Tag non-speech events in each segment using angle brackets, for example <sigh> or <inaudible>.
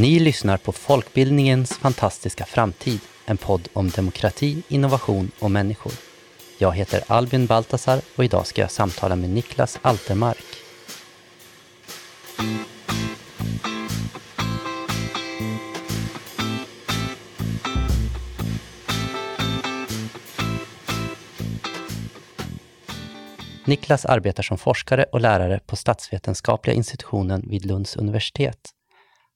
Ni lyssnar på Folkbildningens fantastiska framtid, en podd om demokrati, innovation och människor. Jag heter Albin Baltasar och idag ska jag samtala med Niklas Altermark. Niklas arbetar som forskare och lärare på statsvetenskapliga institutionen vid Lunds universitet.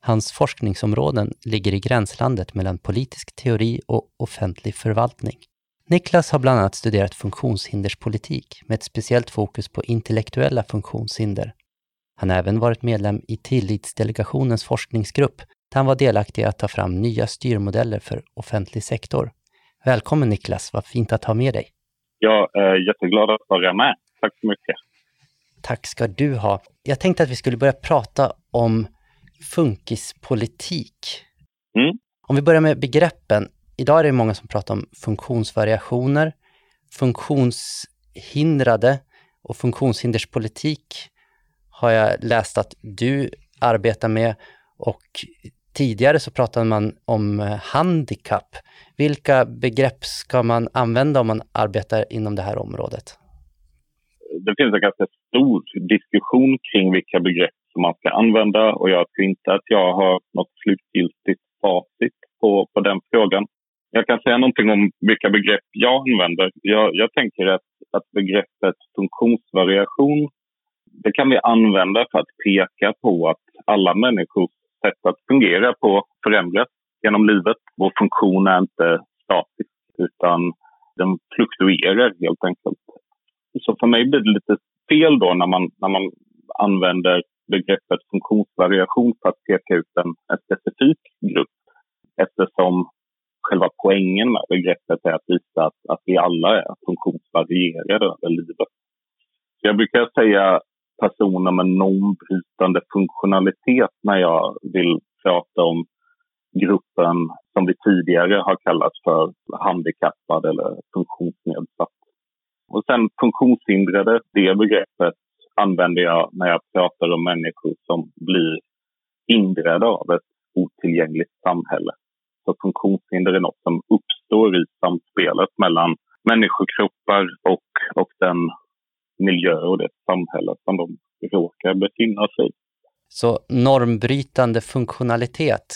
Hans forskningsområden ligger i gränslandet mellan politisk teori och offentlig förvaltning. Niklas har bland annat studerat funktionshinderspolitik med ett speciellt fokus på intellektuella funktionshinder. Han har även varit medlem i Tillitsdelegationens forskningsgrupp där han var delaktig i att ta fram nya styrmodeller för offentlig sektor. Välkommen Niklas, vad fint att ha med dig. Jag är jätteglad att vara med. Tack så mycket. Tack ska du ha. Jag tänkte att vi skulle börja prata om funkispolitik. Mm. Om vi börjar med begreppen. Idag är det många som pratar om funktionsvariationer, funktionshindrade och funktionshinderspolitik har jag läst att du arbetar med och tidigare så pratade man om handikapp. Vilka begrepp ska man använda om man arbetar inom det här området? det finns en ganska stor diskussion kring vilka begrepp som man ska använda och jag tror inte att jag har något slutgiltigt facit på, på den frågan. Jag kan säga någonting om vilka begrepp jag använder. Jag, jag tänker att, att begreppet funktionsvariation det kan vi använda för att peka på att alla människors sätt att fungera på förändras genom livet. Vår funktion är inte statisk utan den fluktuerar helt enkelt. Så för mig blir det lite fel då när man, när man använder begreppet funktionsvariation för att peka ut en, en specifik grupp eftersom själva poängen med begreppet är att visa att, att vi alla är funktionsvarierade över livet. Så jag brukar säga personer med normbrytande funktionalitet när jag vill prata om gruppen som vi tidigare har kallat för handikappad eller funktionsnedsatt. Och sen funktionshindrade, det begreppet använder jag när jag pratar om människor som blir hindrade av ett otillgängligt samhälle. Så funktionshinder är något som uppstår i samspelet mellan människokroppar och, och den miljö och det samhälle som de råkar befinna sig i. Så normbrytande funktionalitet,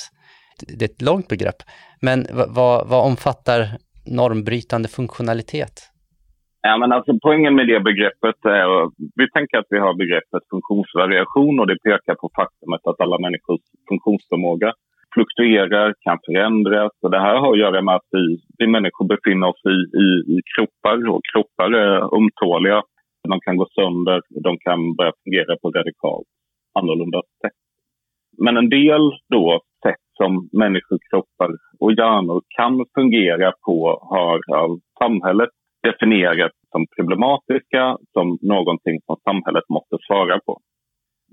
det är ett långt begrepp, men vad, vad omfattar normbrytande funktionalitet? Ja, men alltså, poängen med det begreppet är vi tänker att vi har begreppet funktionsvariation och det pekar på faktumet att alla människors funktionsförmåga fluktuerar, kan förändras. Och det här har att göra med att vi, vi människor befinner oss i, i, i kroppar och kroppar är ömtåliga. De kan gå sönder, de kan börja fungera på radikalt annorlunda sätt. Men en del då sätt som människokroppar och hjärnor kan fungera på har av samhället definieras som problematiska, som någonting som samhället måste svara på.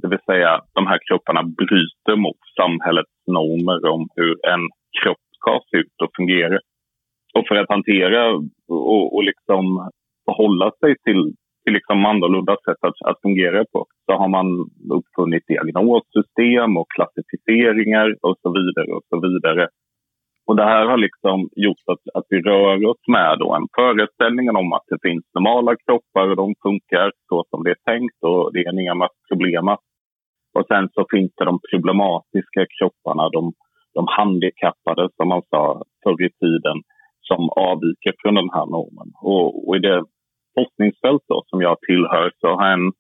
Det vill säga, de här kropparna bryter mot samhällets normer om hur en kropp ska se ut och fungera. Och för att hantera och, och liksom förhålla sig till, till liksom annorlunda sätt att, att fungera på så har man uppfunnit diagnossystem och klassificeringar och så vidare och så vidare och det här har liksom gjort att, att vi rör oss med då en föreställning om att det finns normala kroppar och de funkar så som det är tänkt och det är inga problem. Och sen så finns det de problematiska kropparna, de, de handikappade som man sa förr i tiden, som avviker från den här normen. Och, och i det forskningsfält då, som jag tillhör så har en,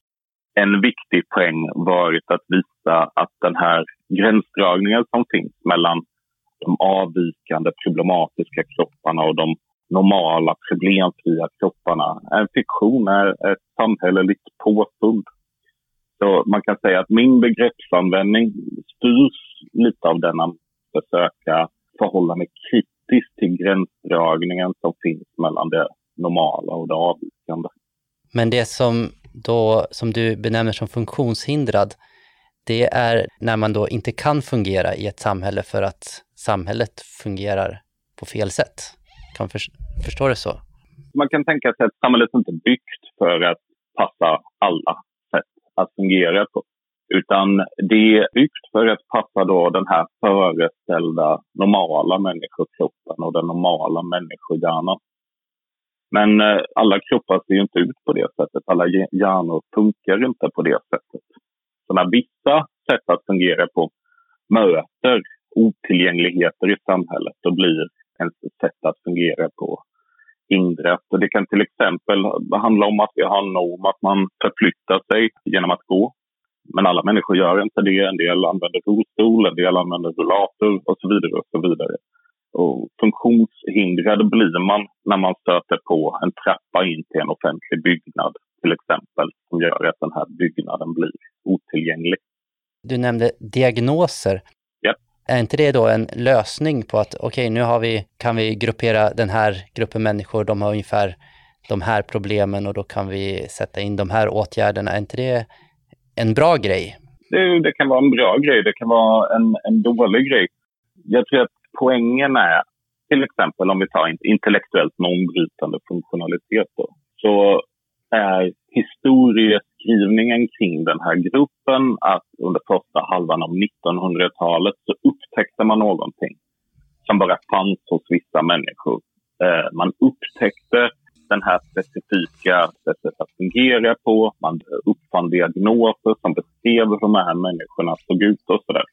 en viktig poäng varit att visa att den här gränsdragningen som finns mellan de avvikande problematiska kropparna och de normala problemfria kropparna. En fiktion är ett samhälleligt påfund. Så man kan säga att min begreppsanvändning styrs lite av denna försöka förhålla mig kritiskt till gränsdragningen som finns mellan det normala och det avvikande. Men det som, då, som du benämner som funktionshindrad, det är när man då inte kan fungera i ett samhälle för att samhället fungerar på fel sätt. Kan man för, förstå det så? Man kan tänka sig att samhället inte är byggt för att passa alla sätt att fungera på. Utan det är byggt för att passa då den här föreställda normala människokroppen och den normala människohjärnan. Men eh, alla kroppar ser ju inte ut på det sättet. Alla hjärnor funkar inte på det sättet. Så när vissa sätt att fungera på möter otillgängligheter i samhället, och blir ens sätt att fungera på hindret. Och det kan till exempel handla om att vi har en norm att man förflyttar sig genom att gå. Men alla människor gör inte det. En del använder rullstol, en del använder rullator och så vidare. och så vidare. Och funktionshindrad blir man när man stöter på en trappa in till en offentlig byggnad till exempel som gör att den här byggnaden blir otillgänglig. Du nämnde diagnoser. Är inte det då en lösning på att okej, okay, nu har vi, kan vi gruppera den här gruppen människor, de har ungefär de här problemen och då kan vi sätta in de här åtgärderna. Är inte det en bra grej? Det, det kan vara en bra grej, det kan vara en, en dålig grej. Jag tror att poängen är, till exempel om vi tar intellektuellt normbrytande funktionalitet, då, så är beskrivningen kring den här gruppen att under första halvan av 1900-talet så upptäckte man någonting som bara fanns hos vissa människor. Eh, man upptäckte den här specifika sättet att fungera på. Man uppfann diagnoser som beskrev hur de här människorna såg ut och sådär.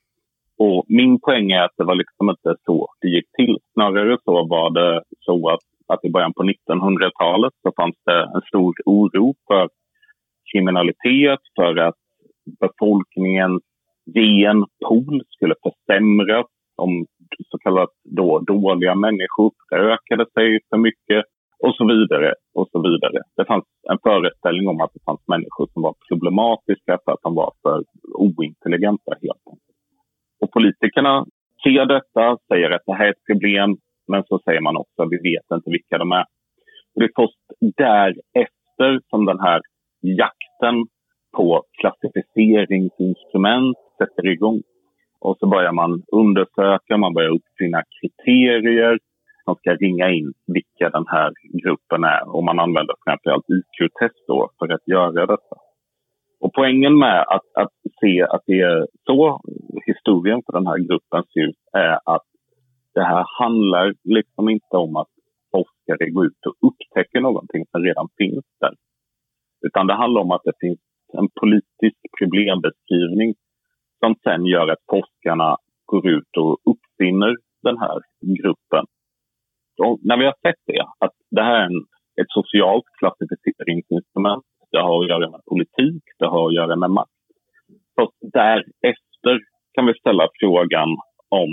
Och min poäng är att det var liksom inte så det gick till. Snarare så var det så att, att i början på 1900-talet så fanns det en stor oro för kriminalitet, för att befolkningens genpool skulle försämras om så kallat då dåliga människor förökade sig för mycket och så vidare. och så vidare. Det fanns en föreställning om att det fanns människor som var problematiska för att de var för ointelligenta helt enkelt. Och politikerna ser detta, säger att det här är ett problem, men så säger man också att vi vet inte vilka de är. Och det är först därefter som den här jakten på klassificeringsinstrument sätter igång. Och så börjar man undersöka, man börjar uppfinna kriterier som ska ringa in vilka den här gruppen är. Och man använder framförallt IQ-test för att göra detta. Och poängen med att, att se att det är så historien för den här gruppen ser ut är att det här handlar liksom inte om att forskare går ut och upptäcker någonting som redan finns där. Utan det handlar om att det finns en politisk problembeskrivning som sen gör att forskarna går ut och uppfinner den här gruppen. Och när vi har sett det, att det här är en, ett socialt klassificeringsinstrument det har att göra med politik, det har att göra med makt. Så därefter kan vi ställa frågan om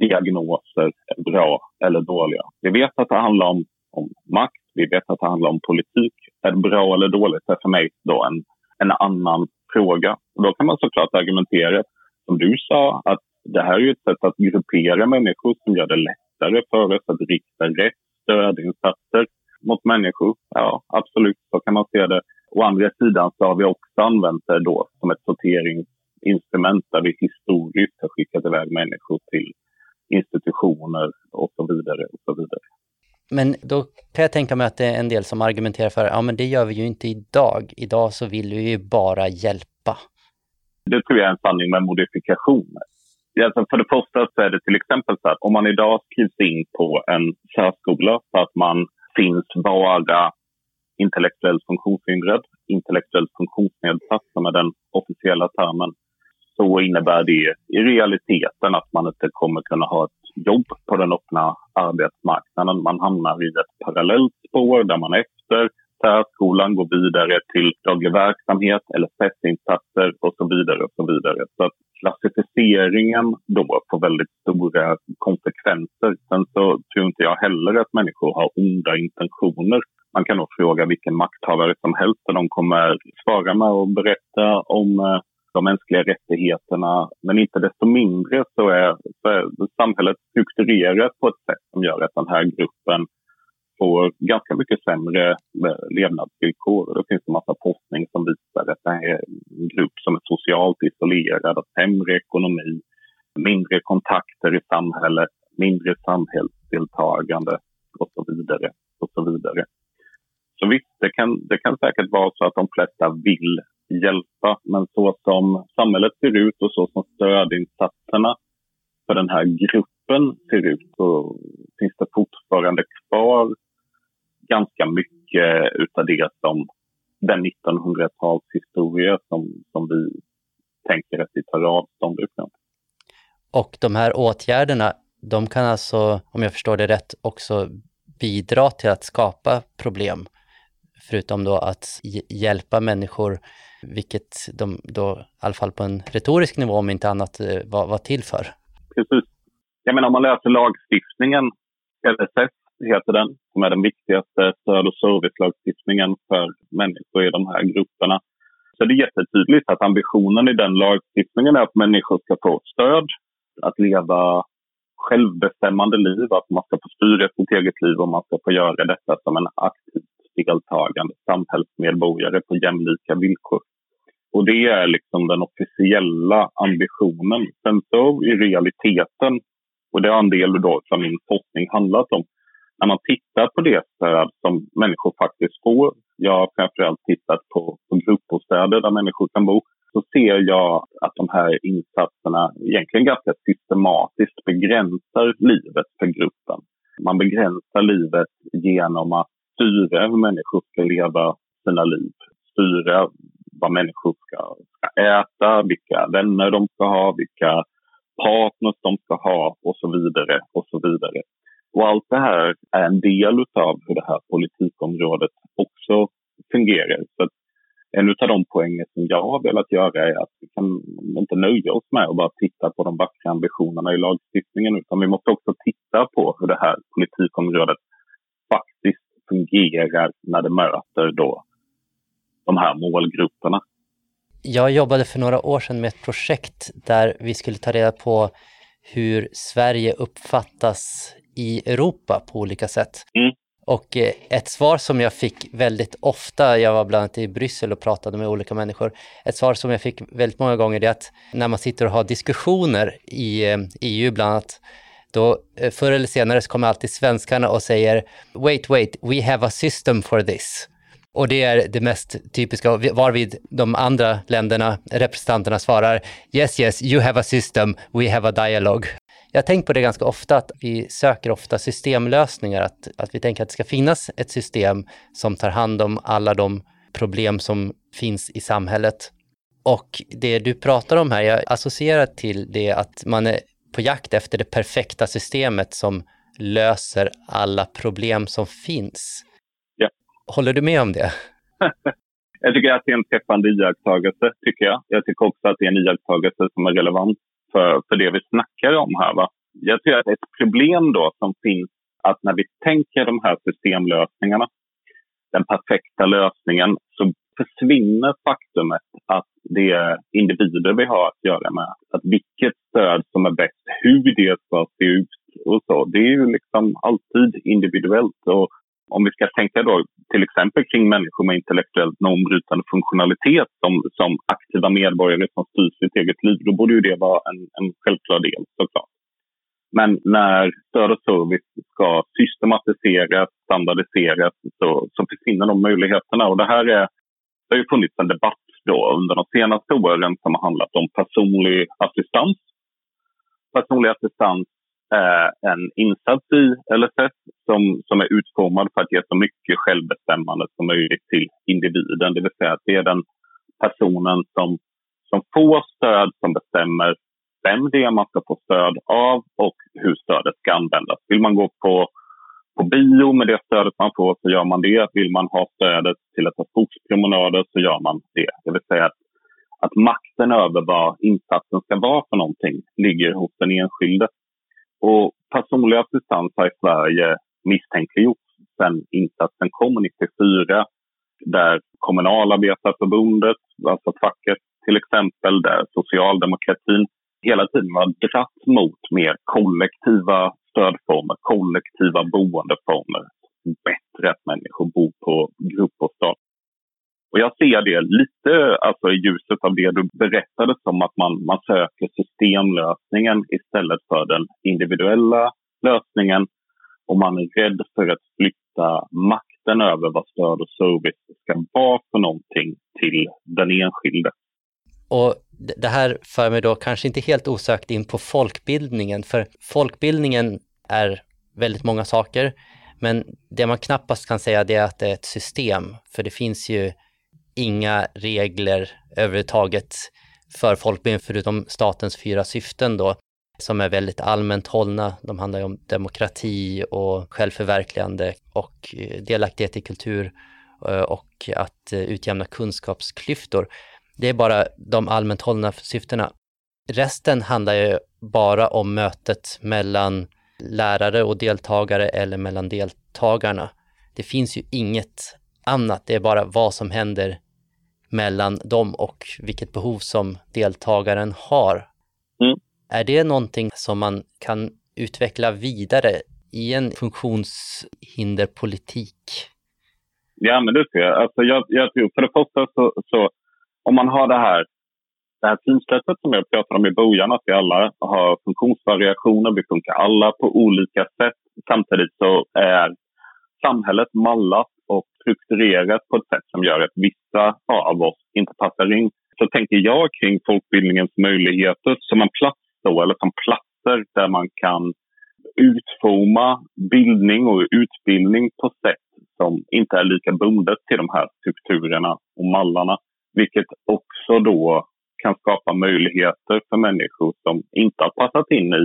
diagnoser är bra eller dåliga. Vi vet att det handlar om, om makt, vi vet att det handlar om politik. Är det bra eller dåligt Det är för mig då en, en annan fråga. Då kan man såklart argumentera, som du sa, att det här är ett sätt att gruppera människor som gör det lättare för oss att rikta rätt stödinsatser mot människor. Ja, absolut, så kan man se det. Å andra sidan så har vi också använt det då som ett sorteringsinstrument där vi historiskt har skickat iväg människor till institutioner och så vidare. och så vidare. Men då kan jag tänka mig att det är en del som argumenterar för ja men det gör vi ju inte idag. Idag så vill vi ju bara hjälpa. Det tror jag är en sanning med modifikationer. Alltså för det första så är det till exempel så att om man idag skrivs in på en särskola för att man finns bara intellektuellt funktionshindrad, intellektuellt funktionsnedsatt som är den officiella termen, så innebär det i realiteten att man inte kommer kunna ha ett jobb på den öppna arbetsmarknaden. Man hamnar i ett parallellt spår där man efter särskolan går vidare till daglig verksamhet, LSS-insatser och så vidare. och så vidare. Så att klassificeringen då får väldigt stora konsekvenser. Sen så tror inte jag heller att människor har onda intentioner. Man kan nog fråga vilken makthavare som helst och de kommer svara med och berätta om eh, de mänskliga rättigheterna. Men inte desto mindre så är, så är samhället strukturerat på ett sätt som gör att den här gruppen får ganska mycket sämre eh, levnadsvillkor. Det finns en massa forskning som visar att det här är en grupp som är socialt isolerad, har sämre ekonomi, mindre kontakter i samhället, mindre samhällsdeltagande och så vidare. Och så vidare. Så visst, det kan, det kan säkert vara så att de flesta vill hjälpa. Men så som samhället ser ut och så som stödinsatserna för den här gruppen ser ut så finns det fortfarande kvar ganska mycket utav det som den 1900-talshistoria som, som vi tänker att vi tar avstånd ifrån. Och de här åtgärderna, de kan alltså, om jag förstår det rätt, också bidra till att skapa problem, förutom då att hjälpa människor, vilket de då, i alla fall på en retorisk nivå om inte annat, eh, var, var till för. Precis. Jag menar om man läser lagstiftningen, LSS heter den, som är den viktigaste stöd och servicelagstiftningen för människor i de här grupperna. Så det är jättetydligt att ambitionen i den lagstiftningen är att människor ska få stöd, att leva självbestämmande liv, att man ska få styra sitt eget liv och man ska få göra detta som en aktivt deltagande samhällsmedborgare på jämlika villkor. Och det är liksom den officiella ambitionen. Sen så i realiteten, och det har en del då som min forskning handlat om, när man tittar på det stöd som människor faktiskt får, jag har framförallt tittat på, på gruppbostäder där människor kan bo, så ser jag att de här insatserna egentligen ganska systematiskt begränsar livet för gruppen. Man begränsar livet genom att styra hur människor ska leva sina liv, styra vad människor ska, ska äta, vilka vänner de ska ha, vilka partners de ska ha och så vidare och så vidare. Och allt det här är en del av hur det här politikområdet också fungerar. Så en av de poänger som jag har velat göra är att vi kan inte nöja oss med att bara titta på de vackra ambitionerna i lagstiftningen utan vi måste också titta på hur det här politikområdet faktiskt fungerar när det möter då de här målgrupperna. Jag jobbade för några år sedan med ett projekt där vi skulle ta reda på hur Sverige uppfattas i Europa på olika sätt. Mm. Och eh, ett svar som jag fick väldigt ofta, jag var bland annat i Bryssel och pratade med olika människor, ett svar som jag fick väldigt många gånger är att när man sitter och har diskussioner i EU eh, e bland annat, då eh, förr eller senare så kommer alltid svenskarna och säger “Wait, wait, we have a system for this”. Och det är det mest typiska, varvid de andra länderna, representanterna svarar “Yes, yes, you have a system, we have a dialogue”. Jag har tänkt på det ganska ofta, att vi söker ofta systemlösningar, att, att vi tänker att det ska finnas ett system som tar hand om alla de problem som finns i samhället. Och det du pratar om här, jag associerar till det att man är på jakt efter det perfekta systemet som löser alla problem som finns. Håller du med om det? <laughs> jag tycker att det är en träffande iakttagelse, tycker jag. Jag tycker också att det är en iakttagelse som är relevant för, för det vi snackar om här. Va? Jag tror att ett problem då som finns att när vi tänker de här systemlösningarna, den perfekta lösningen, så försvinner faktumet att det är individer vi har att göra med. Att vilket stöd som är bäst, hur det ska se ut och så. Det är ju liksom alltid individuellt. Och om vi ska tänka då till exempel kring människor med intellektuellt normbrytande funktionalitet som, som aktiva medborgare som styr sitt eget liv, då borde ju det vara en, en självklar del såklart. Men när stöd och service ska systematiseras, standardiseras, så, så försvinner de möjligheterna. Och det här är, det har ju funnits en debatt då under de senaste åren som har handlat om personlig assistans. Personlig assistans Eh, en insats i LSS som, som är utformad för att ge så mycket självbestämmande som möjligt till individen. Det vill säga att det är den personen som, som får stöd som bestämmer vem det är man ska få stöd av och hur stödet ska användas. Vill man gå på, på bio med det stödet man får så gör man det. Vill man ha stödet till att ta skogspromenader så gör man det. Det vill säga att, att makten över vad insatsen ska vara för någonting ligger hos den enskilde. Och personlig assistans har i Sverige misstänkliggjorts sedan insatsen kom 94 där Kommunalarbetarförbundet, alltså facket till exempel, där socialdemokratin hela tiden har dratt mot mer kollektiva stödformer, kollektiva boendeformer. Bättre att människor bor på gruppbostad. Och jag ser det lite alltså, i ljuset av det du berättade som att man, man söker systemlösningen istället för den individuella lösningen. Och man är rädd för att flytta makten över vad stöd och service ska vara för någonting till den enskilde. Och det här för mig då kanske inte helt osökt in på folkbildningen, för folkbildningen är väldigt många saker, men det man knappast kan säga det är att det är ett system, för det finns ju inga regler överhuvudtaget för folkbildning förutom statens fyra syften då, som är väldigt allmänt hållna. De handlar ju om demokrati och självförverkligande och eh, delaktighet i kultur eh, och att eh, utjämna kunskapsklyftor. Det är bara de allmänt hållna syftena. Resten handlar ju bara om mötet mellan lärare och deltagare eller mellan deltagarna. Det finns ju inget annat, det är bara vad som händer mellan dem och vilket behov som deltagaren har. Mm. Är det någonting som man kan utveckla vidare i en funktionshinderpolitik? Ja, men det ser jag. Alltså jag, jag tror, för det första så, så om man har det här, det här synsättet som jag pratade om i början, att vi alla har funktionsvariationer, vi funkar alla på olika sätt. Samtidigt så är samhället mallat och strukturerat på ett sätt som gör att vissa av oss inte passar in. Så tänker jag kring folkbildningens möjligheter som en plats då, eller som platser där man kan utforma bildning och utbildning på sätt som inte är lika bundet till de här strukturerna och mallarna. Vilket också då kan skapa möjligheter för människor som inte har passat in i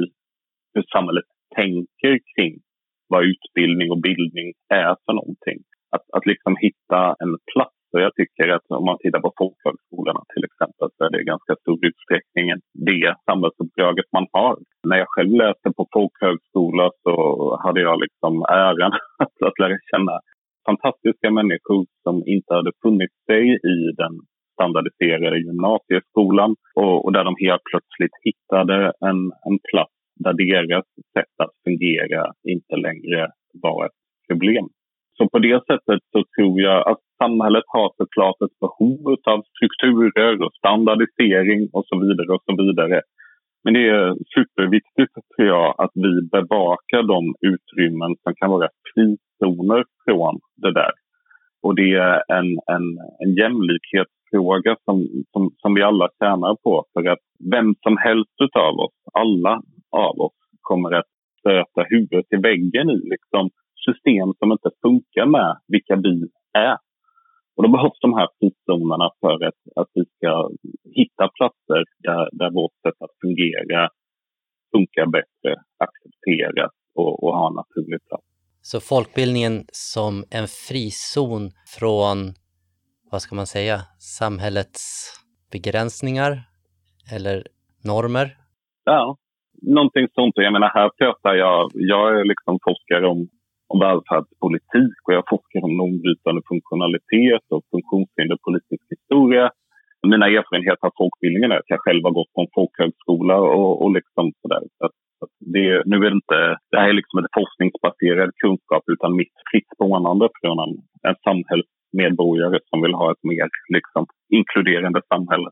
hur samhället tänker kring vad utbildning och bildning är för någonting. Att, att liksom hitta en plats. Och jag tycker att om man tittar på folkhögskolorna till exempel så är det i ganska stor utsträckning det samhällsuppdraget man har. När jag själv läste på folkhögskola så hade jag liksom äran <laughs> att, att lära känna fantastiska människor som inte hade funnit sig i den standardiserade gymnasieskolan och, och där de helt plötsligt hittade en, en plats där deras sätt att fungera inte längre var ett problem. Så på det sättet så tror jag att samhället har såklart ett behov av strukturer och standardisering och så vidare och så vidare. Men det är superviktigt tror jag att vi bevakar de utrymmen som kan vara frizoner från det där. Och det är en, en, en jämlikhetsfråga som, som, som vi alla tjänar på. För att vem som helst av oss, alla av oss, kommer att stöta huvudet i väggen i liksom, system som inte funkar med vilka vi är. Och då behövs de här frizonerna för att, att vi ska hitta platser där, där vårt sätt att fungera funkar bättre, accepteras och, och ha en naturlig plats. Så folkbildningen som en frizon från, vad ska man säga, samhällets begränsningar eller normer? Ja, någonting sånt. Jag menar, här pratar jag, jag är liksom forskare om om välfärdspolitik och jag forskar om normbrytande funktionalitet och funktionshinderpolitisk historia. Mina erfarenheter av folkbildningen är att jag själv har gått på en folkhögskola och, och liksom sådär. Så att det, nu är det, inte, det här är liksom en forskningsbaserad kunskap utan mitt fritt spånande från en, en samhällsmedborgare som vill ha ett mer liksom, inkluderande samhälle.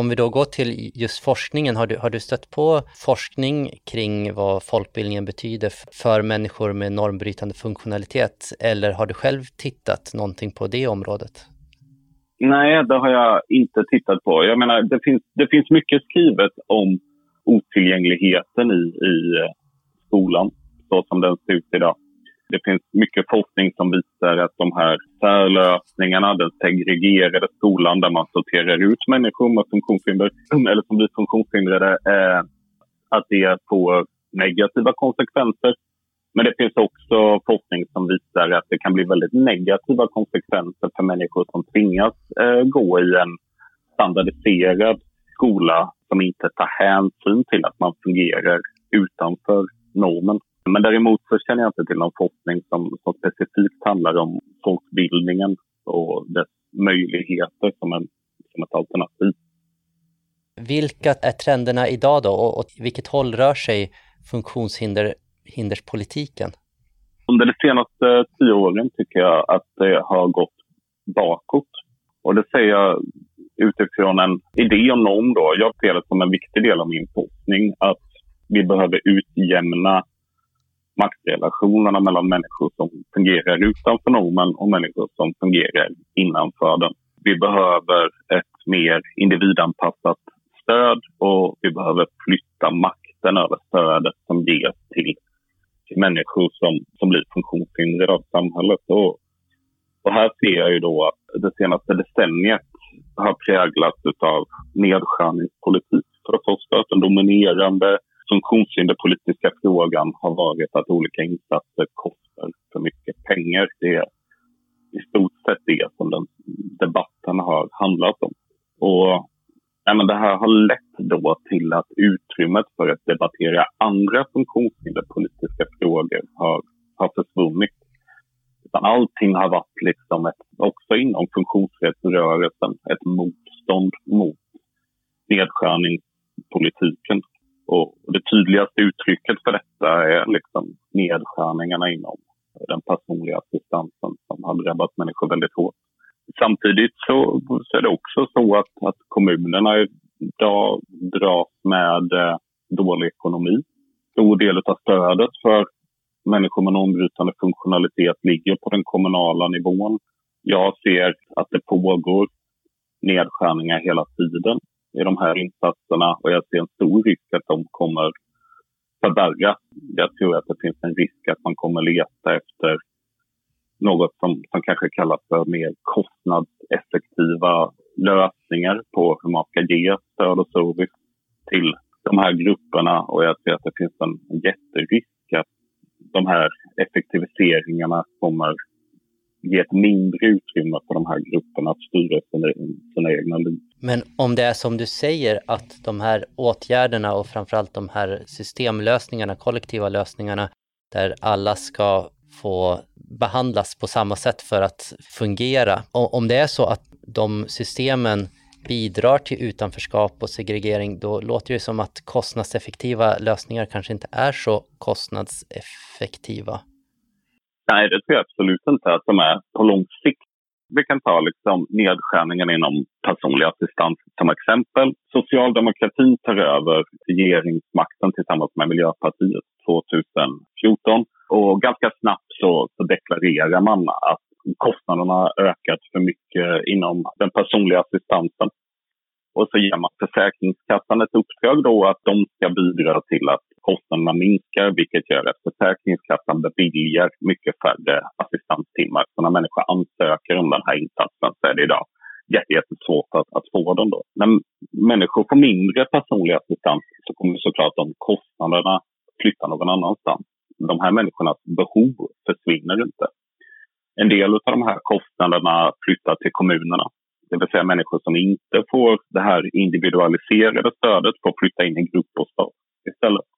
Om vi då går till just forskningen, har du, har du stött på forskning kring vad folkbildningen betyder för människor med normbrytande funktionalitet? Eller har du själv tittat någonting på det området? Nej, det har jag inte tittat på. Jag menar, det finns, det finns mycket skrivet om otillgängligheten i, i eh, skolan, så som den ser ut idag. Det finns mycket forskning som visar att de här särlösningarna, den segregerade skolan där man sorterar ut människor med funktionshinder, eller som blir funktionshindrade, eh, att det får negativa konsekvenser. Men det finns också forskning som visar att det kan bli väldigt negativa konsekvenser för människor som tvingas eh, gå i en standardiserad skola som inte tar hänsyn till att man fungerar utanför normen. Men däremot så känner jag inte till någon forskning som, som specifikt handlar om folkbildningen och dess möjligheter som, en, som ett alternativ. Vilka är trenderna idag då och åt vilket håll rör sig funktionshinderspolitiken? Under de senaste tio åren tycker jag att det har gått bakåt. Och det säger jag utifrån en idé om norm. Då. Jag ser det som en viktig del av min forskning att vi behöver utjämna maktrelationerna mellan människor som fungerar utanför normen och människor som fungerar innanför den. Vi behöver ett mer individanpassat stöd och vi behöver flytta makten över stödet som ges till, till människor som, som blir funktionshindrade av samhället. Och, och här ser jag ju då att det senaste decenniet har präglats av nedskärningspolitik. För det första att den dominerande funktionshinderpolitiska frågan har varit att olika insatser kostar för mycket pengar. Det är i stort sett det som den debatten har handlat om. Och ja, men det här har lett då till att utrymmet för att debattera andra funktionshinderpolitiska frågor har, har försvunnit. Utan allting har varit liksom ett, också inom funktionsrättsrörelsen ett motstånd mot nedskärningspolitiken. Och det tydligaste uttrycket för detta är liksom nedskärningarna inom den personliga assistansen som har drabbat människor väldigt hårt. Samtidigt så, så är det också så att, att kommunerna idag dras med eh, dålig ekonomi. Stor del av stödet för människor med normbrytande funktionalitet ligger på den kommunala nivån. Jag ser att det pågår nedskärningar hela tiden i de här insatserna och jag ser en stor risk att de kommer förvärras. Jag tror att det finns en risk att man kommer leta efter något som, som kanske kallas för mer kostnadseffektiva lösningar på hur man ska ge stöd och service till de här grupperna. Och jag ser att det finns en jätterisk att de här effektiviseringarna kommer ge ett mindre utrymme för de här grupperna att styra sina, sina egna liv. Men om det är som du säger att de här åtgärderna och framförallt de här systemlösningarna, kollektiva lösningarna, där alla ska få behandlas på samma sätt för att fungera. Och om det är så att de systemen bidrar till utanförskap och segregering, då låter det som att kostnadseffektiva lösningar kanske inte är så kostnadseffektiva. Nej, det tror jag absolut inte att de är på lång sikt. Vi kan ta liksom nedskärningen inom personlig assistans som exempel. Socialdemokratin tar över regeringsmakten tillsammans med Miljöpartiet 2014. Och ganska snabbt så, så deklarerar man att kostnaderna har ökat för mycket inom den personliga assistansen. Och så ger man Försäkringskassan ett uppdrag då att de ska bidra till att kostnaderna minskar vilket gör att Försäkringskassan beviljar mycket färre assistanstimmar. Så när människor ansöker om den här insatsen så är det idag jättesvårt att, att få den. Då. När människor får mindre personlig assistans så kommer såklart de kostnaderna flytta någon annanstans. De här människornas behov försvinner inte. En del av de här kostnaderna flyttar till kommunerna det vill säga människor som inte får det här individualiserade stödet får flytta in i gruppbostad istället.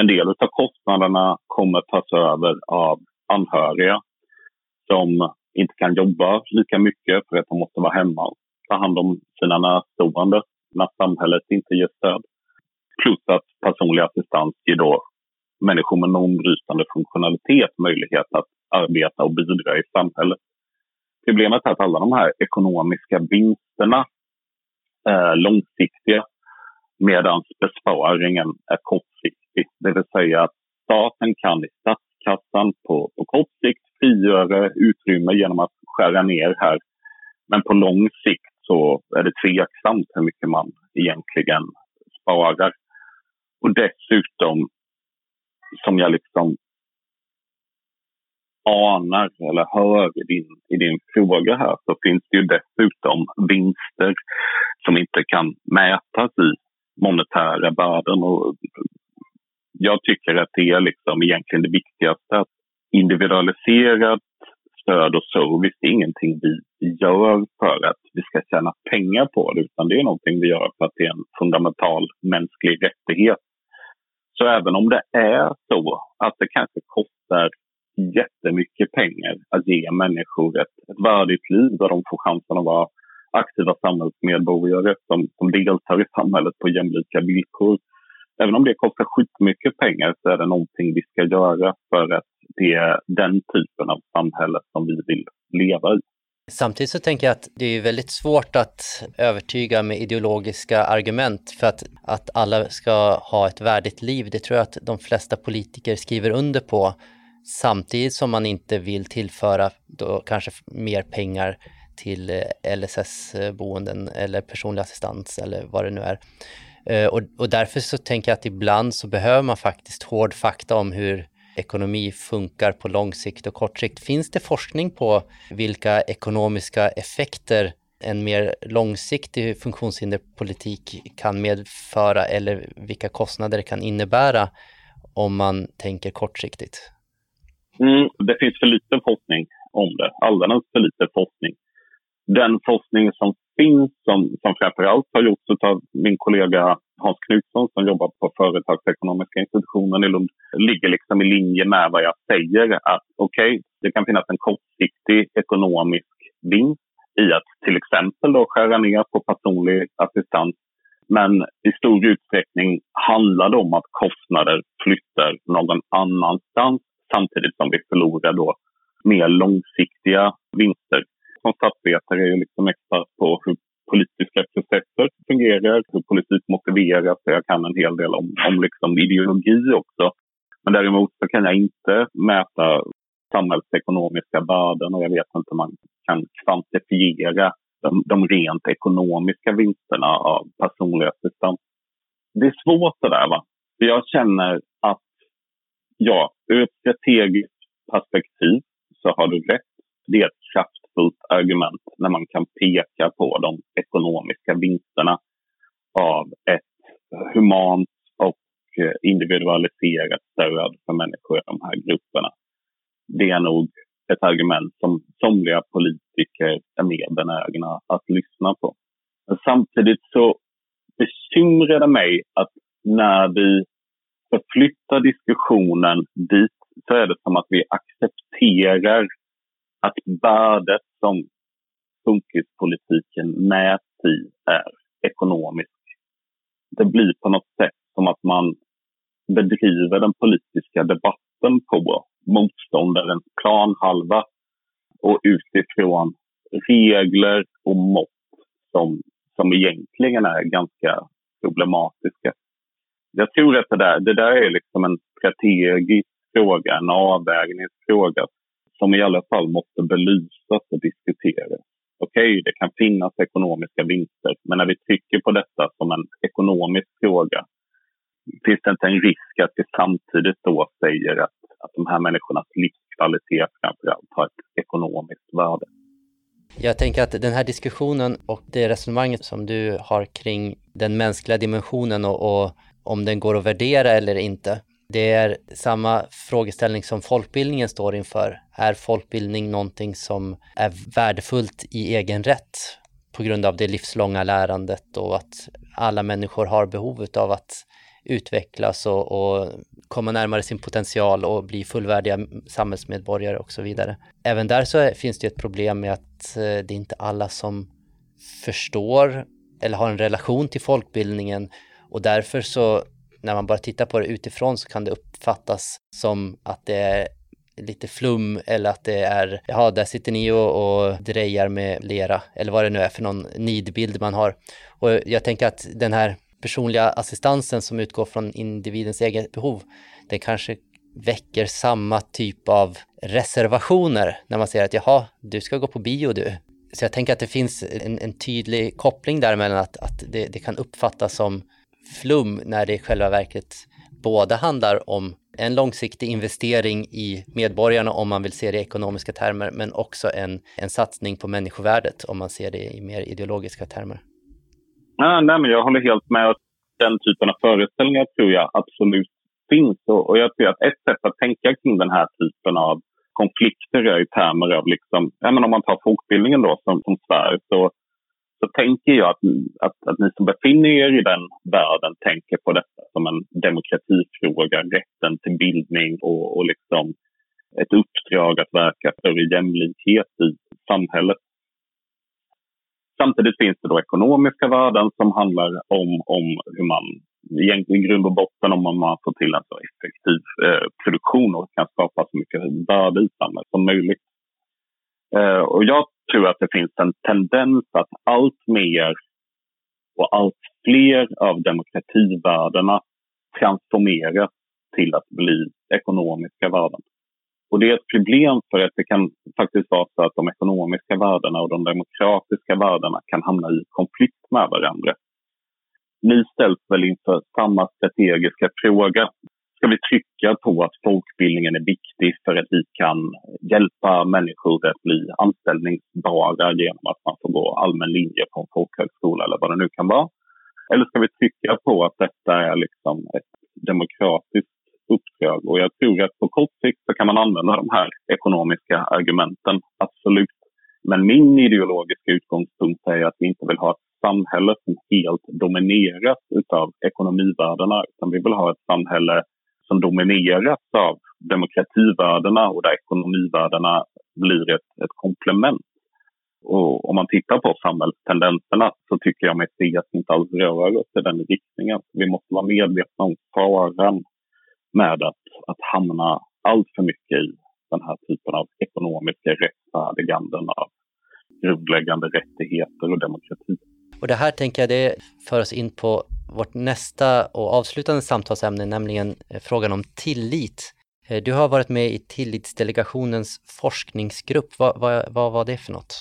En del av kostnaderna kommer tas över av anhöriga som inte kan jobba lika mycket för att de måste vara hemma och ta hand om sina närstående när samhället inte ger stöd. Plus att personlig assistans ger då människor med normbrytande funktionalitet möjlighet att arbeta och bidra i samhället. Problemet är att alla de här ekonomiska vinsterna är långsiktiga medan besparingen är kortsiktig. Det vill säga att staten kan i statskassan på, på kort sikt frigöra utrymme genom att skära ner här. Men på lång sikt så är det tveksamt hur mycket man egentligen sparar. Och dessutom, som jag liksom anar eller hör i din, i din fråga här så finns det ju dessutom vinster som inte kan mätas i monetära värden. Och jag tycker att det är liksom egentligen det viktigaste. att Individualiserat stöd och service är ingenting vi gör för att vi ska tjäna pengar på det utan det är någonting vi gör för att det är en fundamental mänsklig rättighet. Så även om det är så att det kanske kostar jättemycket pengar att ge människor ett, ett värdigt liv där de får chansen att vara aktiva samhällsmedborgare som, som deltar i samhället på jämlika villkor. Även om det kostar skitmycket pengar så är det någonting vi ska göra för att det är den typen av samhälle som vi vill leva i. Samtidigt så tänker jag att det är väldigt svårt att övertyga med ideologiska argument för att, att alla ska ha ett värdigt liv. Det tror jag att de flesta politiker skriver under på samtidigt som man inte vill tillföra då kanske mer pengar till eh, LSS-boenden eller personlig assistans eller vad det nu är. Eh, och, och därför så tänker jag att ibland så behöver man faktiskt hård fakta om hur ekonomi funkar på lång sikt och kort sikt. Finns det forskning på vilka ekonomiska effekter en mer långsiktig funktionshinderpolitik kan medföra eller vilka kostnader det kan innebära om man tänker kortsiktigt? Mm, det finns för lite forskning om det, alldeles för lite forskning. Den forskning som finns, som, som framförallt har gjorts av min kollega Hans Knutsson som jobbar på Företagsekonomiska institutionen i Lund, ligger liksom i linje med vad jag säger. Att okej, okay, det kan finnas en kortsiktig ekonomisk vinst i att till exempel då skära ner på personlig assistans. Men i stor utsträckning handlar det om att kostnader flyttar någon annanstans samtidigt som vi förlorar då mer långsiktiga vinster. Som statsvetare är jag liksom expert på hur politiska processer fungerar, hur politik motiveras. Jag kan en hel del om, om liksom ideologi också. Men däremot så kan jag inte mäta samhällsekonomiska värden och jag vet inte om man kan kvantifiera de, de rent ekonomiska vinsterna av personlig assistans. Det är svårt det där. Va? Jag känner att ja, ur ett strategiskt perspektiv så har du rätt. Det är ett kraftfullt argument när man kan peka på de ekonomiska vinsterna av ett humant och eh, individualiserat stöd för människor i de här grupperna. Det är nog ett argument som somliga politiker är mer benägna att lyssna på. Men samtidigt så bekymrar det mig att när vi förflyttar diskussionen dit så är det som att vi accepterar att värdet som funkispolitiken mäts i är ekonomiskt. Det blir på något sätt som att man bedriver den politiska debatten på motståndarens planhalva och utifrån regler och mått som, som egentligen är ganska problematiska. Jag tror att det där, det där är liksom en strategisk fråga, en avvägningsfråga som i alla fall måste belysas och diskuteras. Okej, okay, det kan finnas ekonomiska vinster, men när vi trycker på detta som en ekonomisk fråga finns det inte en risk att vi samtidigt då säger att, att de här människornas livskvalitet framförallt har ett ekonomiskt värde. Jag tänker att den här diskussionen och det resonemanget som du har kring den mänskliga dimensionen och, och om den går att värdera eller inte, det är samma frågeställning som folkbildningen står inför. Är folkbildning någonting som är värdefullt i egen rätt på grund av det livslånga lärandet och att alla människor har behov av att utvecklas och, och, komma närmare sin potential och bli fullvärdiga samhällsmedborgare och så vidare. Även där så finns det ett problem med att eh, det är inte alla som förstår eller har en relation till folkbildningen och därför så när man bara tittar på det utifrån så kan det uppfattas som att det är lite flum eller att det är, jaha, där sitter ni och, och drejar med lera eller vad det nu är för någon nidbild man har. Och jag tänker att den här personliga assistansen som utgår från individens eget behov, den kanske väcker samma typ av reservationer när man säger att jaha, du ska gå på bio du. Så jag tänker att det finns en, en tydlig koppling där mellan att, att det, det kan uppfattas som flum när det i själva verket både handlar om en långsiktig investering i medborgarna om man vill se det i ekonomiska termer, men också en, en satsning på människovärdet om man ser det i mer ideologiska termer. Ja, nej, men jag håller helt med. Den typen av föreställningar tror jag absolut finns. Och, och jag tror att ett sätt att tänka kring den här typen av konflikter är i termer av, liksom, ja, men om man tar folkbildningen då som, som Sverige, så så tänker jag att, att, att ni som befinner er i den världen tänker på detta som en demokratifråga, rätten till bildning och, och liksom ett uppdrag att verka för jämlikhet i samhället. Samtidigt finns det då ekonomiska värden som handlar om, om hur man egentligen i grund och botten om man får till en så effektiv eh, produktion och kan skapa så mycket värde i samhället som möjligt. Eh, och jag tror att det finns en tendens att allt mer och allt fler av demokrativärdena transformeras till att bli ekonomiska värden. Och det är ett problem för att det kan faktiskt vara så att de ekonomiska värdena och de demokratiska värdena kan hamna i konflikt med varandra. Ni ställs väl inför samma strategiska fråga. Ska vi trycka på att folkbildningen är viktig för att vi kan hjälpa människor att bli anställningsbara genom att man får gå allmän linje på en folkhögskola eller vad det nu kan vara? Eller ska vi trycka på att detta är liksom ett demokratiskt uppdrag? Och jag tror att på kort sikt så kan man använda de här ekonomiska argumenten, absolut. Men min ideologiska utgångspunkt är att vi inte vill ha ett samhälle som helt domineras av ekonomivärdena, utan vi vill ha ett samhälle som domineras av demokrativärdena och där ekonomivärdena blir ett, ett komplement. Och om man tittar på samhällstendenserna så tycker jag mig se att vi inte alls rör oss i den riktningen. Vi måste vara medvetna om faran med att, att hamna allt för mycket i den här typen av ekonomiska rättfärdiganden av grundläggande rättigheter och demokrati. Och det här tänker jag det för oss in på vårt nästa och avslutande samtalsämne, nämligen eh, frågan om tillit. Eh, du har varit med i Tillitsdelegationens forskningsgrupp. Vad, vad, vad var det för något?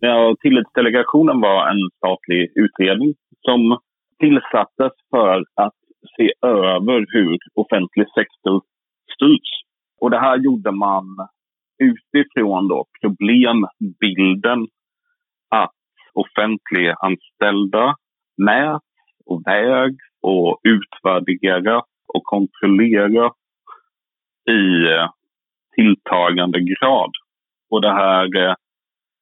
Ja, Tillitsdelegationen var en statlig utredning som tillsattes för att se över hur offentlig sektor styrs. Och det här gjorde man utifrån då problembilden att offentliganställda med och vägs och utvärderas och kontrolleras i eh, tilltagande grad. Och det här eh,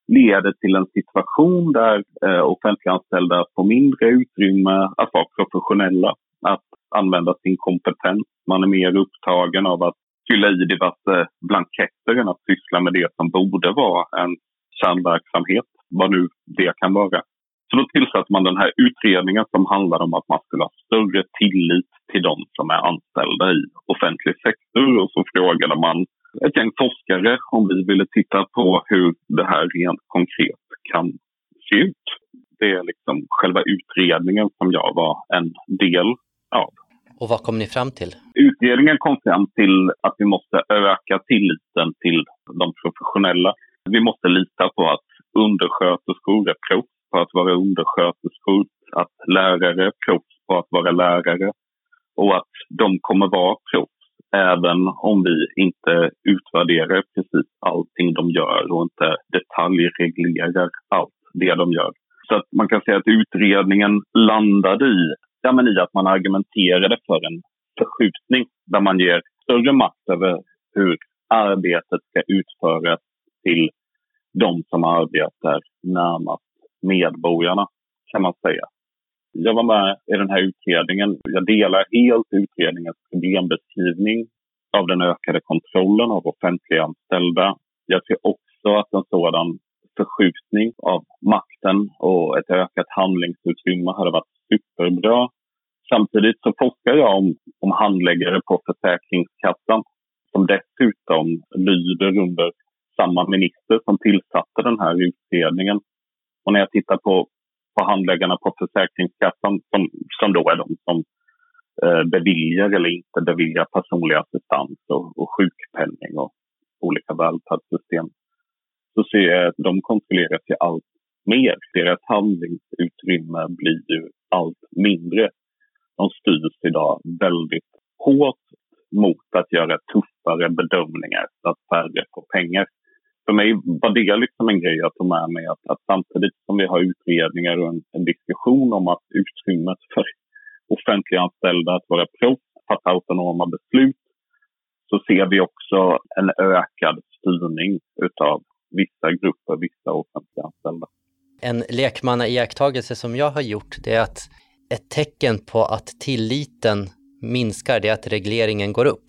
leder till en situation där eh, offentliganställda får mindre utrymme att vara professionella, att använda sin kompetens. Man är mer upptagen av att fylla i diverse blanketter än att syssla med det som borde vara en kärnverksamhet, vad nu det kan vara. Så då tillsatte man den här utredningen som handlar om att man skulle ha större tillit till de som är anställda i offentlig sektor. Och så frågade man ett gäng forskare om vi ville titta på hur det här rent konkret kan se ut. Det är liksom själva utredningen som jag var en del av. Och vad kom ni fram till? Utredningen kom fram till att vi måste öka tilliten till de professionella. Vi måste lita på att undersköterskor är proffs på att vara undersköterskor, att lärare är proffs på att vara lärare och att de kommer vara proffs även om vi inte utvärderar precis allting de gör och inte detaljreglerar allt det de gör. Så att man kan säga att utredningen landade i, ja, men i att man argumenterade för en förskjutning där man ger större makt över hur arbetet ska utföras till de som arbetar närmast medborgarna, kan man säga. Jag var med i den här utredningen. Jag delar helt utredningens problembeskrivning av den ökade kontrollen av offentliga anställda. Jag ser också att en sådan förskjutning av makten och ett ökat handlingsutrymme hade varit superbra. Samtidigt så forskar jag om, om handläggare på Försäkringskassan som dessutom lyder under samma minister som tillsatte den här utredningen. Och när jag tittar på, på handläggarna på Försäkringskassan som, som då är de som eh, beviljar eller inte beviljar personlig assistans och, och sjukpenning och olika välfärdssystem så ser jag att de kontrolleras ju allt mer. Deras handlingsutrymme blir ju allt mindre. De styrs idag väldigt hårt mot att göra tuffare bedömningar så att färre får pengar för mig var det liksom en grej jag tog med mig. Att, att samtidigt som vi har utredningar och en, en diskussion om att utrymmet för offentliga anställda att vara proffs, fatta autonoma beslut, så ser vi också en ökad styrning utav vissa grupper, vissa offentliga anställda. En lekmannaiakttagelse som jag har gjort det är att ett tecken på att tilliten minskar det är att regleringen går upp.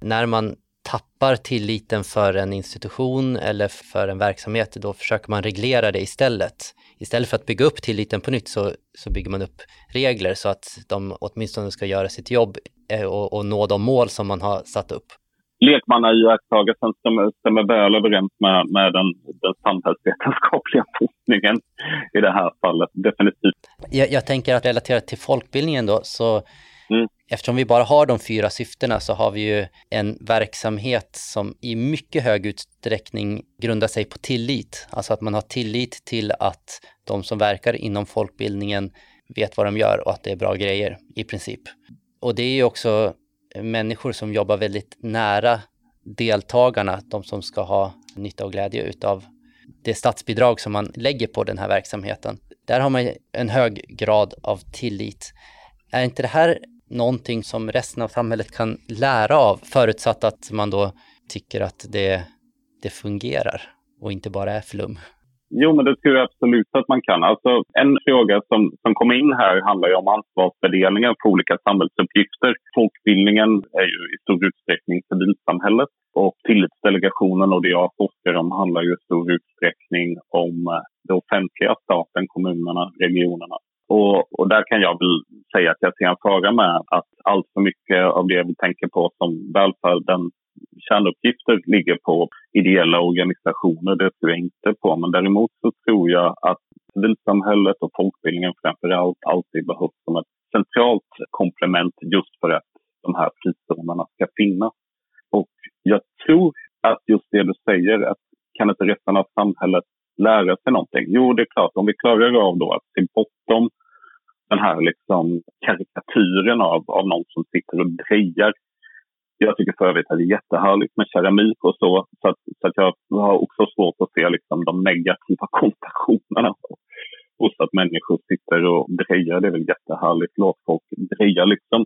När man tappar tilliten för en institution eller för en verksamhet, då försöker man reglera det istället. Istället för att bygga upp tilliten på nytt så, så bygger man upp regler så att de åtminstone ska göra sitt jobb eh, och, och nå de mål som man har satt upp. lekmannaiakttagelsen stämmer, stämmer väl överens med, med den, den samhällsvetenskapliga forskningen i det här fallet, definitivt. Jag, jag tänker att relaterat till folkbildningen då, så mm eftersom vi bara har de fyra syftena så har vi ju en verksamhet som i mycket hög utsträckning grundar sig på tillit. Alltså att man har tillit till att de som verkar inom folkbildningen vet vad de gör och att det är bra grejer i princip. Och det är ju också människor som jobbar väldigt nära deltagarna, de som ska ha nytta och glädje utav det statsbidrag som man lägger på den här verksamheten. Där har man en hög grad av tillit. Är inte det här någonting som resten av samhället kan lära av, förutsatt att man då tycker att det, det fungerar och inte bara är flum? Jo, men det tror jag absolut att man kan. Alltså, en fråga som, som kommer in här handlar ju om ansvarsfördelningen för olika samhällsuppgifter. Folkbildningen är ju i stor utsträckning civilsamhället och tillitsdelegationen och det jag forskar om handlar ju i stor utsträckning om det offentliga, staten, kommunerna, regionerna. Och, och, där kan jag väl säga att jag ser en fara med att allt för mycket av det vi tänker på som välfärden kärnuppgifter ligger på ideella organisationer, det tror jag inte på. Men däremot så tror jag att civilsamhället och folkbildningen framför allt alltid behövs som ett centralt komplement just för att de här frizonerna ska finnas. Och jag tror att just det du säger, att kan inte resten av samhället lära sig någonting? Jo, det är klart, om vi klarar av då att se bortom den här liksom karikatyren av, av någon som sitter och drejar jag tycker för övrigt att det är jättehärligt med keramik och så. Så, att, så att jag har också svårt att se liksom, de negativa <laughs> konnotationerna hos att människor sitter och drejar. Det är väl jättehärligt. Låt folk dreja liksom.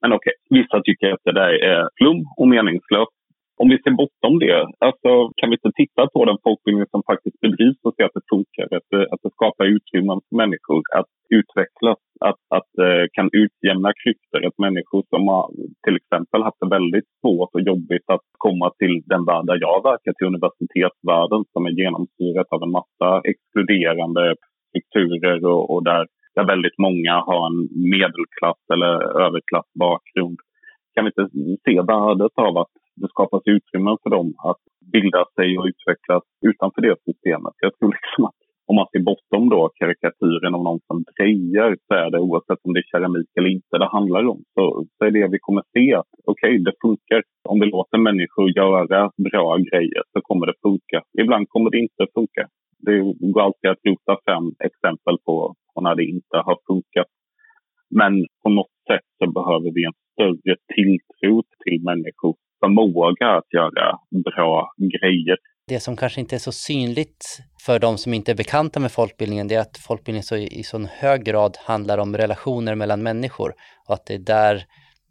Men okej, okay, vissa tycker att det där är flum och meningslöst om vi ser bortom det, alltså, kan vi inte titta på den folkbildning som faktiskt bedrivs och se att det funkar? Att det, att det skapar utrymmen för människor att utvecklas, att, att uh, kan utjämna klyftor. Att människor som har till exempel haft det väldigt svårt och jobbigt att komma till den värld där jag verkar, till universitetsvärlden som är genomsyrat av en massa exkluderande strukturer och, och där, där väldigt många har en medelklass eller överklassbakgrund. Kan vi inte se värdet av att det skapas utrymme för dem att bilda sig och utvecklas utanför det systemet. Jag tror liksom att om man ser bortom då karikatyren om någon som drejar så är det oavsett om det är keramik eller inte det handlar om. Så, så är det vi kommer se att okej, okay, det funkar. Om vi låter människor göra bra grejer så kommer det funka. Ibland kommer det inte funka. Det går alltid att rota fram exempel på, på när det inte har funkat. Men på något sätt så behöver vi en större tilltro till människor förmåga att göra bra grejer. Det som kanske inte är så synligt för de som inte är bekanta med folkbildningen, det är att folkbildningen så i så hög grad handlar om relationer mellan människor och att det är där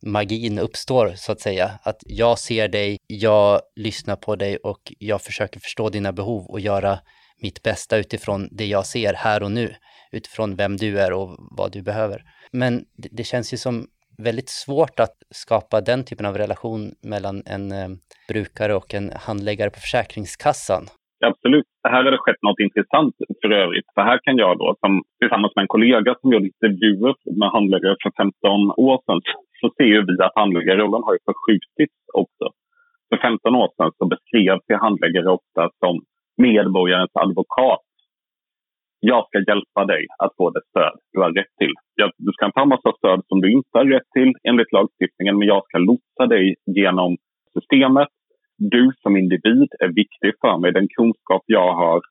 magin uppstår så att säga. Att jag ser dig, jag lyssnar på dig och jag försöker förstå dina behov och göra mitt bästa utifrån det jag ser här och nu, utifrån vem du är och vad du behöver. Men det, det känns ju som väldigt svårt att skapa den typen av relation mellan en eh, brukare och en handläggare på Försäkringskassan. Absolut. Här har det skett något intressant för övrigt. För här kan jag då, som, tillsammans med en kollega som gjorde intervjuer med handläggare för 15 år sedan, så ser ju vi att handläggarrollen har förskjutits också. För 15 år sedan så beskrevs handläggare ofta som medborgarens advokat jag ska hjälpa dig att få det stöd du har rätt till. Du ska inte ha massa stöd som du inte har rätt till enligt lagstiftningen, men jag ska lotsa dig genom systemet. Du som individ är viktig för mig. Den kunskap jag har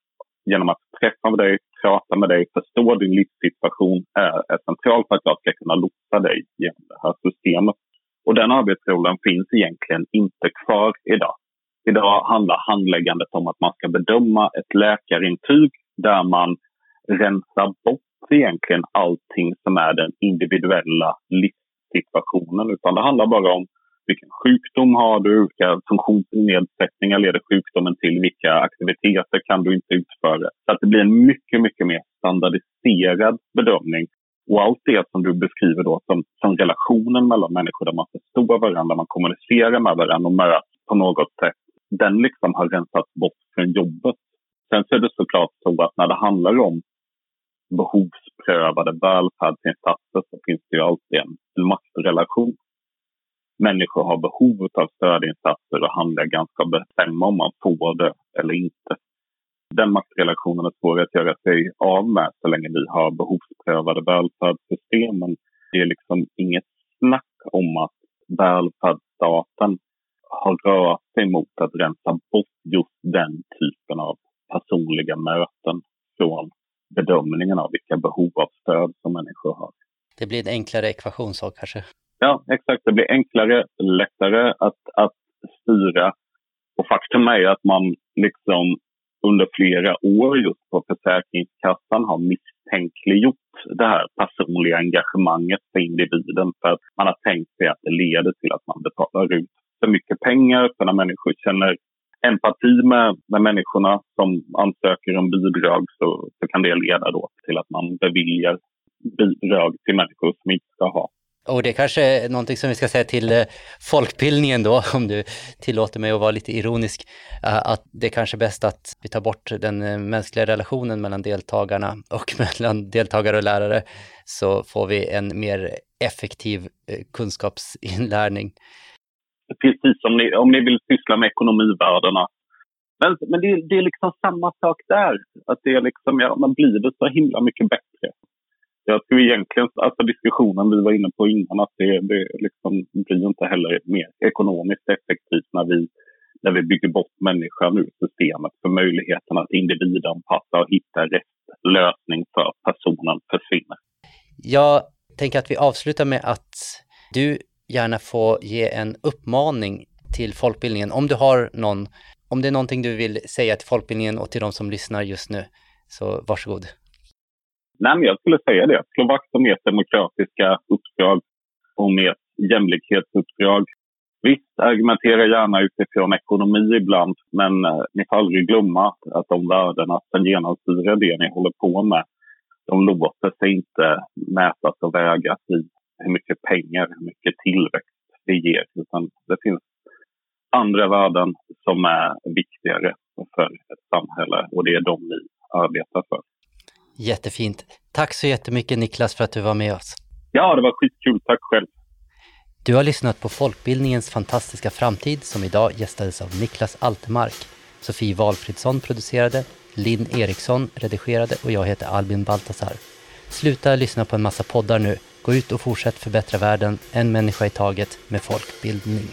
genom att träffa med dig, prata med dig, förstå din livssituation är, är central för att jag ska kunna lotsa dig genom det här systemet. Och den arbetsrollen finns egentligen inte kvar idag. Idag handlar handläggandet om att man ska bedöma ett läkarintyg där man rensa bort egentligen allting som är den individuella livssituationen. Utan det handlar bara om vilken sjukdom har du, vilka funktionsnedsättningar leder sjukdomen till, vilka aktiviteter kan du inte utföra. Så att det blir en mycket, mycket mer standardiserad bedömning. Och allt det som du beskriver då som, som relationen mellan människor där man förstår varandra, man kommunicerar med varandra och möts på något sätt. Den liksom har rensats bort från jobbet. Sen så är det såklart så att när det handlar om behovsprövade välfärdsinsatser så finns det ju alltid en, maktrelation. människor har behov av stödinsatser och handläggaren ska bestämma om man får det eller inte. Den maktrelationen är svår att göra sig av med så länge vi har behovsprövade välfärdssystem. Men det är liksom inget snack om att välfärdsstaten har rört sig mot att rensa bort just den typen av personliga möten bedömningen av vilka behov av stöd som människor har. Det blir en enklare ekvation så kanske? Ja, exakt. Det blir enklare, lättare att, att styra. Och faktum är att man liksom under flera år just på Försäkringskassan har misstänkliggjort det här personliga engagemanget för individen för att man har tänkt sig att det leder till att man betalar ut för mycket pengar. För när människor känner empati med, med människorna som ansöker om bidrag så, så kan det leda då till att man beviljar bidrag till människor som inte ska ha. Och det kanske är någonting som vi ska säga till eh, folkbildningen då, om du tillåter mig att vara lite ironisk, eh, att det är kanske är bäst att vi tar bort den eh, mänskliga relationen mellan deltagarna och <laughs> mellan deltagare och lärare, så får vi en mer effektiv kunskapsinlärning. Precis, om ni, om ni vill syssla med ekonomivärdena. Men, men det, det är liksom samma sak där, att det är liksom, ja, man blir det så himla mycket bättre jag tror egentligen, alltså diskussionen vi var inne på innan, att det, det liksom blir inte heller mer ekonomiskt effektivt när vi, när vi bygger bort människan ur systemet för möjligheten att individanpassa och hitta rätt lösning för personen försvinner. Jag tänker att vi avslutar med att du gärna få ge en uppmaning till folkbildningen. Om du har någon, om det är någonting du vill säga till folkbildningen och till de som lyssnar just nu, så varsågod. Nej, men jag skulle säga det. Slå vakt om ert demokratiska uppdrag, om ert jämlikhetsuppdrag. Visst, argumentera gärna utifrån ekonomi ibland, men eh, ni får aldrig glömma att de värdena som genomsyrar det ni håller på med, de låter sig inte mätas och vägas i hur mycket pengar, hur mycket tillväxt det ger, utan det finns andra värden som är viktigare för ett samhälle och det är de ni arbetar för. Jättefint. Tack så jättemycket Niklas för att du var med oss. Ja, det var skitkul. Tack själv. Du har lyssnat på Folkbildningens fantastiska framtid som idag gästades av Niklas Altemark. Sofie Walfridsson producerade, Linn Eriksson redigerade och jag heter Albin Baltasar. Sluta lyssna på en massa poddar nu. Gå ut och fortsätt förbättra världen, en människa i taget, med folkbildning.